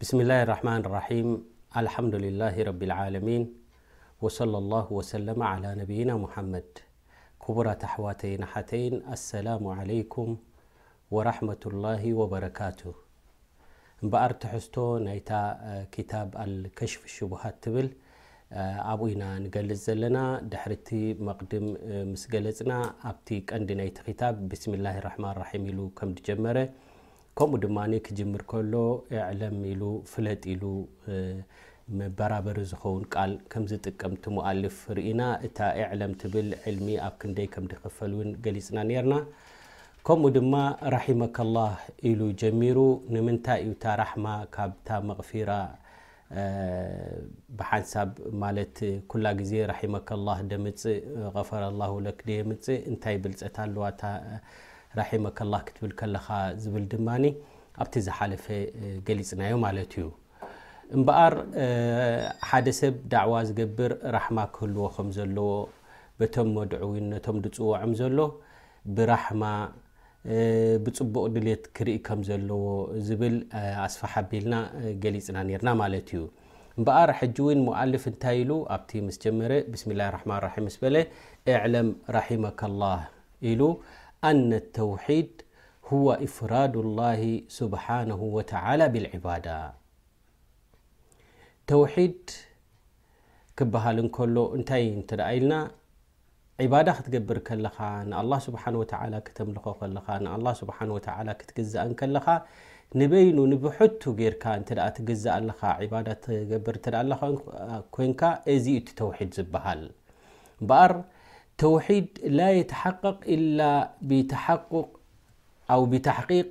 بسم اله الرحمن ارحيم الحمدلله رب العالمين وصلى الله وسلم على نبينا محمد كبرةحوتين حتين السلام عليكم ወራሕመቱላሂ ወበረካቱ እምበኣር ትሕዝቶ ናይታ ኪታብ ኣል ከሽፍ ሹቡሃት ትብል ኣብኡ ኢና ንገልጽ ዘለና ድሕሪ እቲ መቅድም ምስ ገለጽና ኣብቲ ቀንዲ ናይቲ ኪታብ ቢስሚላሂ ራሕማን ራሒም ኢሉ ከም ድጀመረ ከምኡ ድማ ክጅምር ከሎ እዕለም ኢሉ ፍለጥ ኢሉ መበራበሪ ዝኸውን ቃል ከም ዝጥቀም እቲ ሙኣልፍ ርኢና እታ እዕለም ትብል ዕልሚ ኣብ ክንደይ ከም ድክፈል እውን ገሊጽና ኔርና ከምኡ ድማ ራሒመከላህ ኢሉ ጀሚሩ ንምንታይ እዩ እታ ራሕማ ካብታ መቕፊራ ብሓንሳብ ማለት ኩላ ግዜ ራሒመከላህ ደምጽእ ገፈረላሁ ለክ ደየምጽእ እንታይ ብልጸት ኣለዋ እታ ራሒመከላህ ክትብል ከለኻ ዝብል ድማ ኣብቲ ዝሓለፈ ገሊጽናዮ ማለት እዩ እምበኣር ሓደ ሰብ ዳዕዋ ዝገብር ራሕማ ክህልዎ ከም ዘለዎ በቶም መድዕዊነቶም ድጽወዖም ዘሎ ብራሕማ፣ ብጽቡቕ ድሌት ክርኢ ከም ዘለዎ ዝብል ኣስፍሕ ኣቢልና ገሊጽና ኔርና ማለት ኢዩ። እምበኣር ሕጂ እውን ሙኣልፍ እንታይ ኢሉ ኣብቲ ምስ ጀመረ ብስሚላሂ ራሕማን ራሒም ምስ በለ እዕለም ራሒመከላህ ኢሉ ኣነ ተውሒድ ሁወ ኢፍራዱላሂ ሱብሓነሁ ወተዓላ ቢልዒባዳ ተውሒድ ክበሃል እንከሎ እንታይ ኢዩ እንተ ኢልና ዒባዳ ክትገብር ከለኻ፣ ንኣላህ ስብሓነሁ ወተዓላ ክተምልኾ ከለኻ፣ ንኣላህ ስብሓነሁ ወተዓላ ክትግዛእ እንከለኻ፣ ንበይኑ ንብሕቱ ጌርካ እንተ ትግዛእ ኣለኻ፣ ዒባዳ ትገብር እንተ ኣለኻ ኮይንካ፣ እዚ እዩ እቲ ተውሒድ ዝበሃል። እምበኣር ተውሒድ ላ የተሓቐቕ ኢላ ብተሓቁቕ ኣው ብተሕቂቕ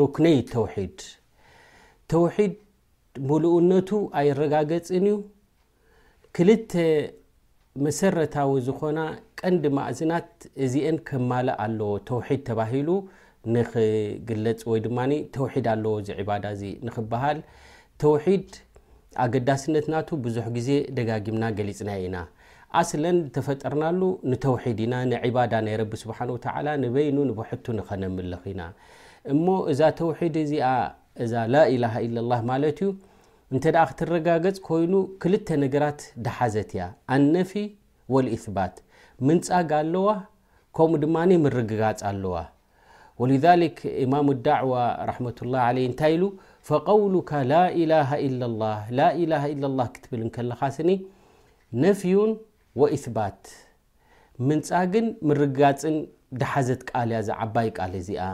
ሩክነይ ተውሒድ ተውሒድ ሙሉእነቱ ኣይረጋገፅን እዩ ክልተ መሰረታዊ ዝኾና ቀንዲ ማእዝናት እዚኤን ከማልእ ኣለዎ ተውሒድ ተባሂሉ ንኽግለፅ ወይ ድማ ተውሒድ ኣለዎ እዚ ዒባዳ እዚ ንኽበሃል ተውሒድ ኣገዳስነት ናቱ ብዙሕ ግዜ ደጋጊምና ገሊፅናዮ ኢና ኣስለን ዝተፈጠርናሉ ንተውሒድ ኢና ንዒባዳ ናይ ረቢ ስብሓን ወተዓላ ንበይኑ ንብሕቱ ንኸነምልኽ ኢና እሞ እዛ ተውሒድ እዚኣ እዛ ላኢላሃ ኢለላህ ማለት እዩ እንተድኣ ክትረጋገጽ ኮይኑ ክልተ ነገራት ድሓዘት እያ፣ ኣነፊ ወልኢስባት፣ ምንጻግ ኣለዋ ከምኡ ድማ ምርግጋጽ ኣለዋ። ወሊዛሊክ ኢማሙ ዳዕዋ ራሕመቱላህ ዓለይህ እንታይ ኢሉ ፈቀውሉካ ላኢላሃ ኢለላህ፣ ላኢላሃ ኢለላህ ክትብል እንከለኻ ስኒ ነፍዩን ወኢስባት፣ ምንጻግን ምርግጋጽን ድሓዘት ቃል እያ እዛ ዓባይ ቃል እዚኣ።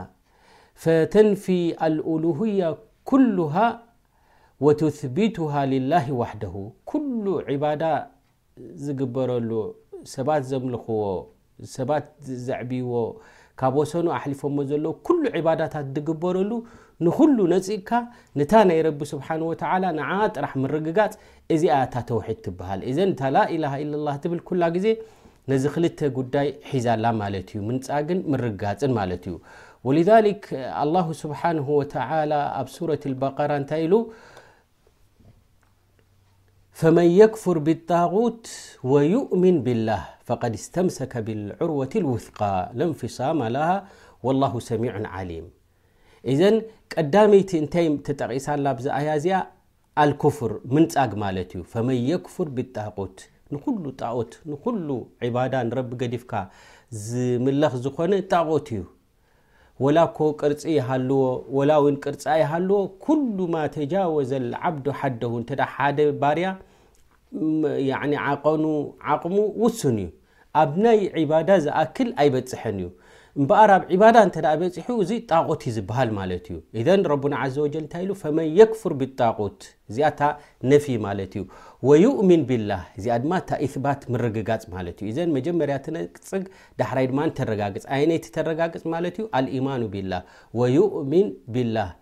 ፈተንፊ ኣልኡሉህያ ኩሉሃ ወቱስቢቱሃ ሊላሂ ዋሕደሁ ኩሉ ዒባዳ ዝግበረሉ ሰባት ዘምልኽዎ ሰባት ዘዕብይዎ ካብ ወሰኑ ኣሕሊፎሞ ዘለዉ ኩሉ ዒባዳታት ዝግበረሉ ንኹሉ ነጺግካ ንታ ናይ ረቢ ስብሓን ወተዓላ ንዓ ጥራሕ ምርግጋጽ እዚኣ እታ ተውሒድ ትብሃል እዘን እታ ላኢላሃ ኢለላህ ትብል ኩላ ግዜ ነዚ ክልተ ጉዳይ ሒዛ ኣላ ማለት እዩ ምንጻግን ምርጋጽን ማለት እዩ ወሊዛሊክ ኣላሁ ስብሓንሁ ወተዓላ ኣብ ሱረት ልበቀራ እንታይ ኢሉ ፈመን የክፍር ብጣغት ወዩእምን ብላህ ፈቀድ እስተምሰከ ብልዑርወት ውስቃ ለንፍሳማ ለሃ ወላሁ ሰሚዑን ዓሊም እዘን ቀዳመይቲ እንታይ ተጠቂሳላ ብዚ ኣያ እዚኣ ኣልኩፍር፣ ምንጻግ ማለት እዩ። ፈመን የክፉር ቢጣቁት፣ ንኹሉ ጣኦት፣ ንኹሉ ዒባዳ ንረቢ ገዲፍካ ዝምለኽ ዝኾነ ጣኦት እዩ። ወላ እኮ ቅርጺ ይሃልዎ ወላ እውን ቅርጺ ኣይሃልዎ ኩሉ ማ ተጃወዘ ልዓብዱ ሓደሁ እንተ ሓደ ባርያ ያኒ ዓቐኑ ዓቕሙ ውሱን እዩ ኣብ ናይ ዒባዳ ዝኣክል ኣይበጽሐን እዩ እምበኣር ኣብ ዒባዳ እንተ በጺሑ እዚ ጣቁት እዩ ዝበሃል ማለት እዩ ኢዘን ረቡና ዓዘ ወጀል እንታይ ኢሉ ፈመን የክፍር ብጣቁት እዚኣ እታ ነፊ ማለት እዩ ወዩእሚን ቢላህ እዚኣ ድማ እታ ኢትባት ምርግጋጽ ማለት እዩ እዘን መጀመርያ ትነጽግ ዳሕራይ ድማ ተረጋግጽ ኣየነይቲ ተረጋግጽ ማለት እዩ ኣልኢማኑ ቢላህ ወዩእሚን ቢላህ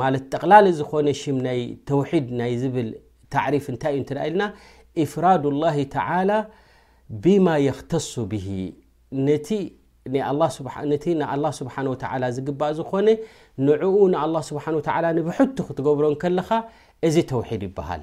ማለት ጠቕላሊ ዝኾነ ሽም ናይ ተውሒድ ናይ ዝብል ታዕሪፍ እንታይ እዩ እንተ ኢልና ኢፍራዱ ላሂ ተላ ብማ የክተሱ ብሂ ነቲ ንኣላ ስብሓን ወተላ ዝግባእ ዝኾነ ንዕኡ ንኣላ ስብሓን ወተላ ንብሕቱ ክትገብሮ ከለኻ እዚ ተውሒድ ይበሃል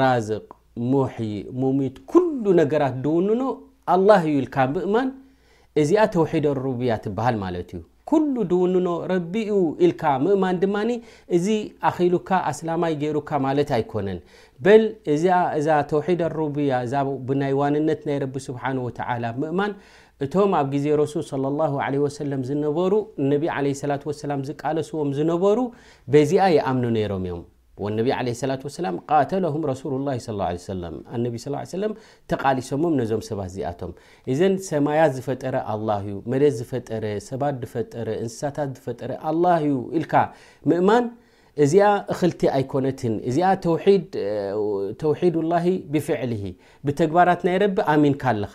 ራዝቅ ሙሕዪ ሙሚት ኩሉ ነገራት ድውንኖ ኣላህ እዩ ኢልካ ምእማን እዚኣ ተውሒድ ኣሩቡብያ ትበሃል ማለት እዩ ኩሉ ድውንኖ ረቢ እዩ ኢልካ ምእማን ድማ እዚ ኣኺሉካ ኣስላማይ ገይሩካ ማለት ኣይኮነን በል እዚኣ እዛ ተውሒድ ኣሩቡብያ እዛ ብናይ ዋንነት ናይ ረቢ ስብሓን ወተዓላ ምእማን እቶም ኣብ ግዜ ረሱል صለ ላሁ ለ ወሰለም ዝነበሩ ነቢ ዓለ ሰላት ወሰላም ዝቃለስዎም ዝነበሩ በዚኣ ይኣምኑ ነይሮም እዮም ወነቢ ዓለይሂ ሰላቱ ወሰላም ቃተለሁም ረሱሉላሂ ሰለላሁ ዓለይሂ ወሰለም፣ ኣነቢ ሰለላሁ ዓለይሂ ወሰለም ተቓሊሶሞም ነዞም ሰባት እዚኣቶም። ኢዘን ሰማያት ዝፈጠረ ኣላህ እዩ፣ መሬት ዝፈጠረ፣ ሰባት ዝፈጠረ፣ እንስሳታት ዝፈጠረ ኣላህ እዩ ኢልካ ምእማን እዚኣ እኽልቲ ኣይኮነትን። እዚኣ ተውሒድ ተውሒዱላሂ ቢፍዕሊሂ ብተግባራት ናይ ረቢ ኣሚንካ ኣለኻ።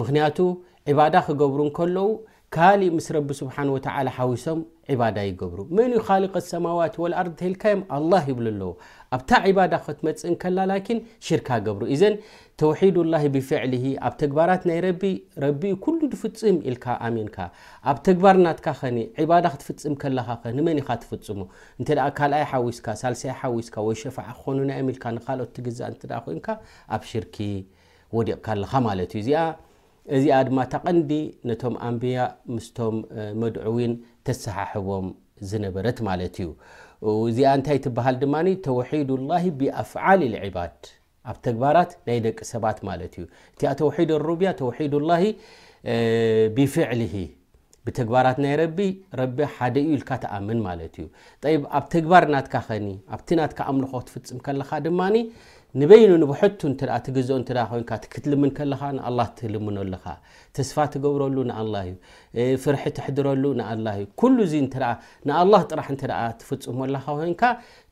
ምኽንያቱ ዒባዳ ክገብሩ እንከለዉ ካሊእ ምስ ረቢ ስብሓን ወተዓላ ሓዊሶም ዒባዳ ይገብሩ መን ዩ ካሊቀ ሰማዋት ወልኣርድ ተልካዮም ኣላ ይብሉ ኣለዎ ኣብታ ዒባዳ ክትመፅእ እንከላ ላኪን ሽርካ ገብሩ እዘን ተውሒዱ ላ ብፍዕሊ ኣብ ተግባራት ናይ ረቢ ረቢ ኩሉ ዝፍፅም ኢልካ ኣሚንካ ኣብ ተግባር ናትካ ኸኒ ዒባዳ ክትፍፅም ከለካ ኸ ንመን ኢካ ትፍፅሙ እንተ ካልኣይ ሓዊስካ ሳልሳይ ሓዊስካ ወይ ሸፋዓ ክኾኑና እዮም ኢልካ ንካልኦት ትግዛእ እንተ ኮንካ ኣብ ሽርኪ ወዲቕካ ኣለኻ ማለት እዩ። እዚኣ እዚኣ ድማ እታ ቀንዲ ነቶም ኣንብያ ምስቶም መድዑዊን ተሰሓሕቦም ዝነበረት ማለት እዩ። እዚኣ እንታይ ትበሃል ድማ ተውሒድ ላሂ ብኣፍዓል ልዕባድ ኣብ ተግባራት ናይ ደቂ ሰባት ማለት እዩ። እቲኣ ተውሒድ ሩብያ ተውሒድ ላሂ ብፍዕልሂ ብተግባራት ናይ ረቢ ረቢ ሓደ እዩ ኢልካ ትኣምን ማለት እዩ ጠይብ ኣብ ተግባር ናትካ ኸኒ ኣብቲ ናትካ ኣምልኾ ክትፍፅም ከለኻ ድማ ንበይኑ ንብሐቱ እተ ትግዝኦ እተ ኮይንካ ክትልምን ከለኻ ንኣላ ትልምኖ ኣለኻ ተስፋ ትገብረሉ ንኣላ እዩ ፍርሒ ትሕድረሉ ንኣላ እዩ ኩሉ እዙ እተ ንኣላ ጥራሕ እተ ትፍፅሙ ኣለኻ ኮይንካ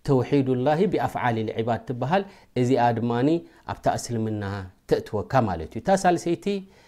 ተውሒዱላ ብኣፍዓሊ ልዕባድ ትበሃል እዚኣ ድማ ኣብታ እስልምና ተእትወካ ማለት እዩ እታ ሳልሰይቲ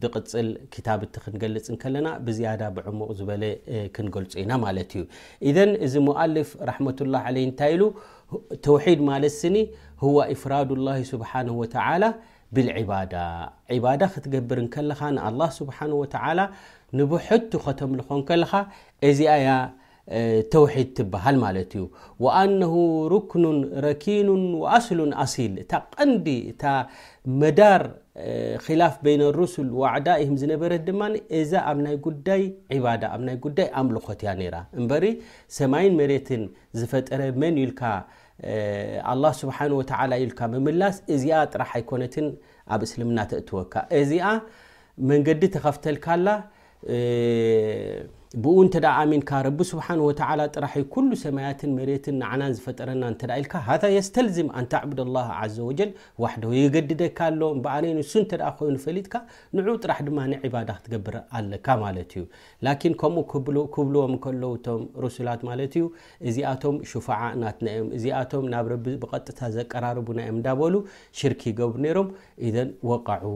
ብቕጽል ክታብቲ ክንገልጽ እንከለና ብዝያዳ ብዕሙቕ ዝበለ ክንገልጹ ኢና ማለት እዩ ኢዘን እዚ ሞኣልፍ ራሕመቱላ ዓለይ እንታይ ኢሉ ተውሒድ ማለት ስኒ ህዋ ኢፍራዱ ላ ስብሓን ወተላ ብልዕባዳ ዕባዳ ክትገብር እንከለኻ ንኣላ ስብሓን ወተላ ንብሕቱ ከተምልኾ እንከለኻ እዚኣ ያ ተውሒድ ትበሃል ማለት እዩ። ወኣነሁ ሩክኑን ረኪኑን ወኣስሉን ኣሲል እታ ቀንዲ እታ መዳር ኺላፍ በይነ ሩሱል ወኣዕዳኢህም ዝነበረት ድማ እዛ ኣብ ናይ ጉዳይ ዒባዳ ኣብ ናይ ጉዳይ ኣምልኾት እያ ነይራ እምበሪ ሰማይን መሬትን ዝፈጠረ መን እዩ ኢልካ ኣላ ስብሓን ወተዓላ ኢልካ ምምላስ እዚኣ ጥራሕ ኣይኮነትን ኣብ እስልምና ተእትወካ እዚኣ መንገዲ ተኸፍተልካላ ብኡ እንተ ኣሚንካ ረቢ ስብሓን ወተላ ጥራሕ ዩ ኩሉ ሰማያትን መሬትን ንዓናን ዝፈጠረና እተ ኢልካ ሃ የስተልዝም ኣንተዕብድ ላ ዘ ወጀል ዋሕደ የገድደካ ኣሎ በኣነይ ንሱ እተ ኮይኑ ፈሊጥካ ንዑ ጥራሕ ድማ ንዕባዳ ክትገብር ኣለካ ማለት እዩ ላኪን ከምኡ ክብልዎም ከለዉ ቶም ሩሱላት ማለት እዩ እዚኣቶም ሽፋዓ ናትና እዮም እዚኣቶም ናብ ረቢ ብቐጥታ ዘቀራርቡና እዮም እዳበሉ ሽርክ ይገብሩ ነይሮም ኢዘን ወቃዑ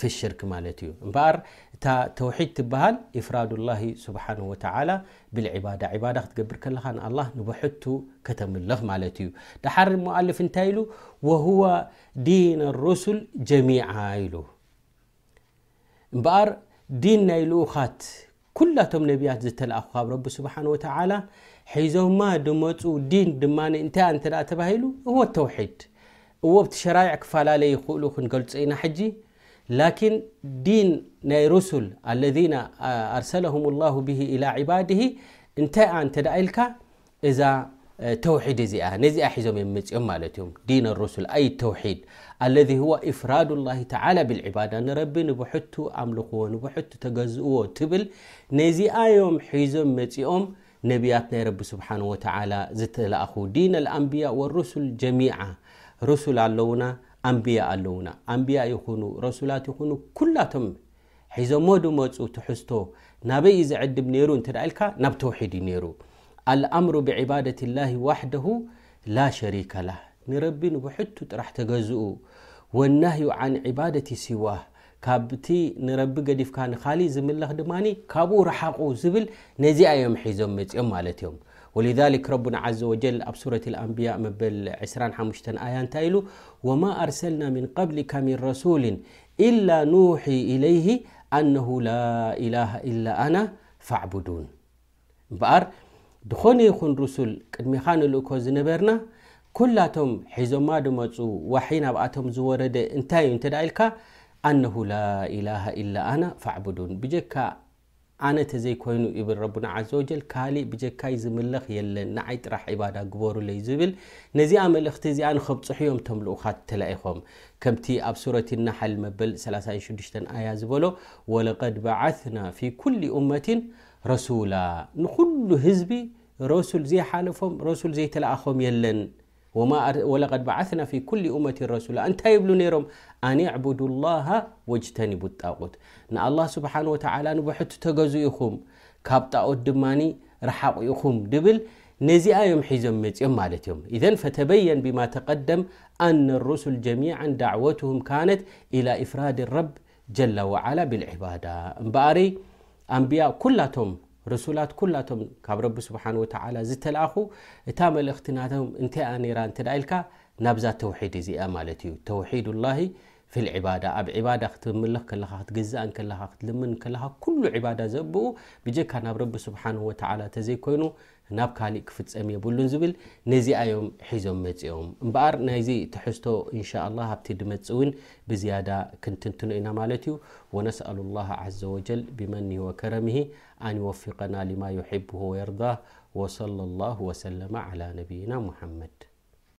ፊ ሽርክ ማለት እዩ እምበኣር እታ ተውሒድ ትበሃል ኢፍራዱ ላሂ ስብሓን ወተዓላ ብልዕባዳ ዕባዳ ክትገብር ከለኻ ንኣላህ ንብሕቱ ከተምልኽ ማለት እዩ ዳሓር ሞኣልፍ እንታይ ኢሉ ወህዋ ዲን ኣሩሱል ጀሚዓ ኢሉ እምበኣር ዲን ናይ ልኡኻት ኩላቶም ነብያት ዝተላኣኹ ካብ ረቢ ስብሓን ወተዓላ ሒዞማ ድመፁ ዲን ድማ እንታይ እንተ ተባሂሉ እዎ ተውሒድ እዎ ብቲ ሸራይዕ ክፈላለ ይኽእሉ ክንገልፆ ኢና ሕጂ ላኪን ዲን ናይ ሩሱል ኣለذና ኣርሰለሁም ላሁ ብሂ ኢላ ዕባድሂ እንታይ እንተ ኢልካ እዛ ተውሒድ እዚኣ ነዚኣ ሒዞም እዮም መጺኦም ማለት እዮም ዲን ኣሩሱል ኣይ ተውሒድ ኣለዚ ሁዋ ኢፍራዱ ላሂ ተዓላ ብልዕባዳ ንረቢ ንብሕቱ ኣምልኽዎ ንብሕቱ ተገዝእዎ ትብል ነዚኣ እዮም ሒዞም መጺኦም ነቢያት ናይ ረቢ ስብሓን ወተዓላ ዝተላእኹ ዲን ኣልኣንብያ ወሩሱል ጀሚዓ ሩሱል ኣለዉና ኣንብያ ኣለዉና ኣንብያ ይኹኑ ረሱላት ይኹኑ ኩላቶም ሒዞሞ ድመጹ ትሕዝቶ ናበይ እዩ ዝዕድም ነይሩ እንተ ኢልካ ናብ ተውሒድ እዩ ነይሩ ኣልኣምሩ ብዒባደት ላሂ ዋሕደሁ ላ ሸሪከ ላህ ንረቢ ንብሕቱ ጥራሕ ተገዝኡ ወናህዩ ዓን ዒባደቲ ሲዋህ ካብቲ ንረቢ ገዲፍካ ንካሊእ ዝምለኽ ድማ ካብኡ ረሓቑ ዝብል ነዚኣ እዮም ሒዞም መፂኦም ማለት እዮም ወልዛሊክ ረቡና ዓዘ ወጀል ኣብ ሱረት ልኣንብያ መበል 25 ኣያ እንታይ ኢሉ ወማ ኣርሰልና ምን ቀብሊካ ምን ረሱልን ኢላ ኑውሒ ኢለይሂ ኣነሁ ላኢላሃ ኢላ ኣና ፋዕቡዱን እምበኣር ድኾነ ይኹን ሩሱል ቅድሚኻ ንልእኮ ዝነበርና ኩላቶም ሒዞማ ድመፁ ዋሒ ናብኣቶም ዝወረደ እንታይ እዩ እንተ ኢልካ ኣነሁ ላኢላሃ ኢላ ኣና ፋዕቡዱን ብጀካ ኣነ ተዘይ ኮይኑ ይብል ረቡና ዓዘወጀል ካሊእ ብጀካይ ዝምለኽ የለን ንዓይ ጥራሕ ዒባዳ ግበሩለይ ዝብል ነዚኣ መልእኽቲ እዚኣ ንኸብጽሑ እዮም እቶም ልኡኻት ተላኢኾም ከምቲ ኣብ ሱረት ነሓል መበል ሰላሳን ሽዱሽተን ኣያ ዝበሎ ወለቀድ በዓትና ፊ ኩሊ ኡመቲን ረሱላ ንኹሉ ህዝቢ ረሱል ዘይሓለፎም ረሱል ዘይተላኣኾም የለን ولقد بعثنا في كل أمة رسول እنታይ بل ر ناعبد الله واجتنب الطقት الله سبحانه وتعل نبحت تز ኢم ካب ጣقት رحق ኢم بل نዚيم حዞم مم إذ فتبين بما تقدم أن الرسل جميعا دعوتهم كانت إلى افراد الرب ጀላ ወዓላ ቢልዒባዳ እምበኣሪ ኣንብያ ኩላቶም ረሱላት ኩላቶም ካብ ረቢ ስብሓን ወተዓላ ዝተልኣኹ እታ መልእኽቲ ናቶም እንታይ እኣ ነይራ እንተ ደ ኢልካ ናብዛ ተውሒድ እዚኣ ማለት እዩ ተውሒድ ላሂ ፊ ልዕባዳ ኣብ ዕባዳ ክትምልኽ ከለኻ ክትግዛእን ከለኻ ክትልምን ከለኻ ኩሉ ዕባዳ ዘብኡ ብጀካ ናብ ረቢ ስብሓን ወተዓላ እተዘይኮይኑ ናብ ካሊእ ክፍጸም የብሉን ዝብል ነዚኣ እዮም ሒዞም መጺኦም እምበኣር ናይዚ ትሕዝቶ እንሻላህ ኣብቲ ድመጽእ እውን ብዝያዳ ክንትንትኖ ኢና ማለት እዩ ወነስኣሉ ላህ ዓዘወጀል ብመኒሂ ወከረሚሂ ኣን ይወፊቀና ሊማ ዩሒቡሁ ወየርዳህ ወሰለ ላሁ ወሰለመ ዓላ ነቢይና ሙሓመድ